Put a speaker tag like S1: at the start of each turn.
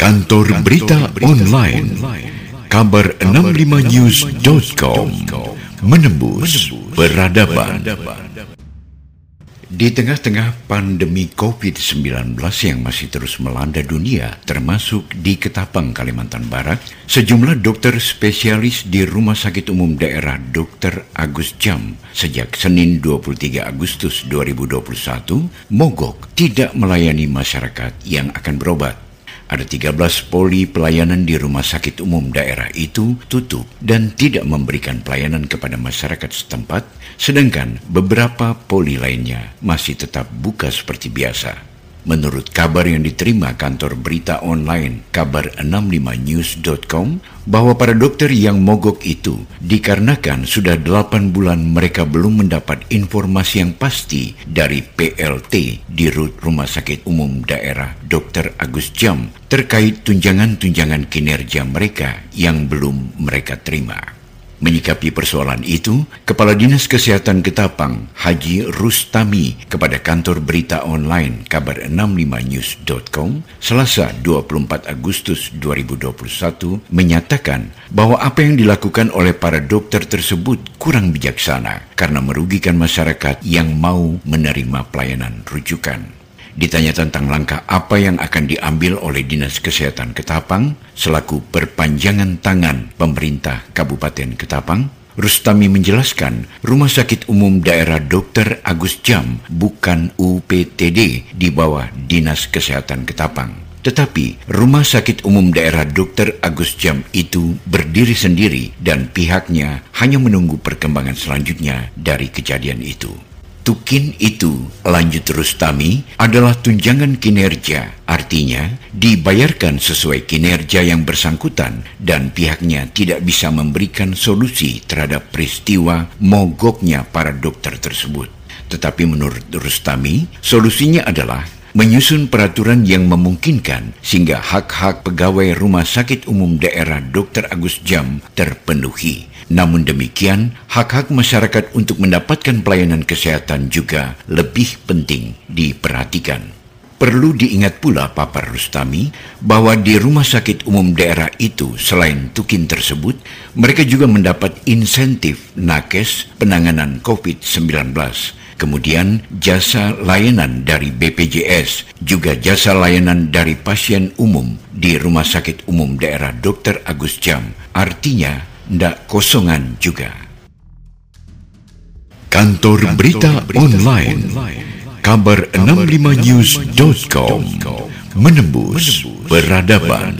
S1: Kantor Berita Online Kabar 65news.com Menembus Peradaban Di tengah-tengah pandemi COVID-19 yang masih terus melanda dunia, termasuk di Ketapang, Kalimantan Barat, sejumlah dokter spesialis di Rumah Sakit Umum Daerah Dr. Agus Jam sejak Senin 23 Agustus 2021 mogok tidak melayani masyarakat yang akan berobat. Ada 13 poli pelayanan di rumah sakit umum daerah itu tutup dan tidak memberikan pelayanan kepada masyarakat setempat, sedangkan beberapa poli lainnya masih tetap buka seperti biasa. Menurut kabar yang diterima kantor berita online kabar65news.com bahwa para dokter yang mogok itu dikarenakan sudah 8 bulan mereka belum mendapat informasi yang pasti dari PLT di rut Rumah Sakit Umum Daerah Dr. Agus Jam terkait tunjangan-tunjangan kinerja mereka yang belum mereka terima. Menyikapi persoalan itu, Kepala Dinas Kesehatan Ketapang, Haji Rustami, kepada kantor berita online kabar65news.com, Selasa 24 Agustus 2021, menyatakan bahwa apa yang dilakukan oleh para dokter tersebut kurang bijaksana karena merugikan masyarakat yang mau menerima pelayanan rujukan. Ditanya tentang langkah apa yang akan diambil oleh Dinas Kesehatan Ketapang selaku perpanjangan tangan pemerintah Kabupaten Ketapang, Rustami menjelaskan Rumah Sakit Umum Daerah Dr. Agus Jam bukan UPTD di bawah Dinas Kesehatan Ketapang. Tetapi Rumah Sakit Umum Daerah Dr. Agus Jam itu berdiri sendiri dan pihaknya hanya menunggu perkembangan selanjutnya dari kejadian itu. Tukin itu, lanjut Rustami, adalah tunjangan kinerja, artinya dibayarkan sesuai kinerja yang bersangkutan dan pihaknya tidak bisa memberikan solusi terhadap peristiwa mogoknya para dokter tersebut. Tetapi menurut Rustami, solusinya adalah menyusun peraturan yang memungkinkan sehingga hak-hak pegawai Rumah Sakit Umum Daerah Dr. Agus Jam terpenuhi. Namun demikian, hak-hak masyarakat untuk mendapatkan pelayanan kesehatan juga lebih penting diperhatikan. Perlu diingat pula Papa Rustami bahwa di rumah sakit umum daerah itu selain tukin tersebut, mereka juga mendapat insentif nakes penanganan COVID-19 kemudian jasa layanan dari BPJS, juga jasa layanan dari pasien umum di Rumah Sakit Umum Daerah Dr. Agus Jam. Artinya, ndak kosongan juga. Kantor Berita Online Kabar65news.com Menembus Peradaban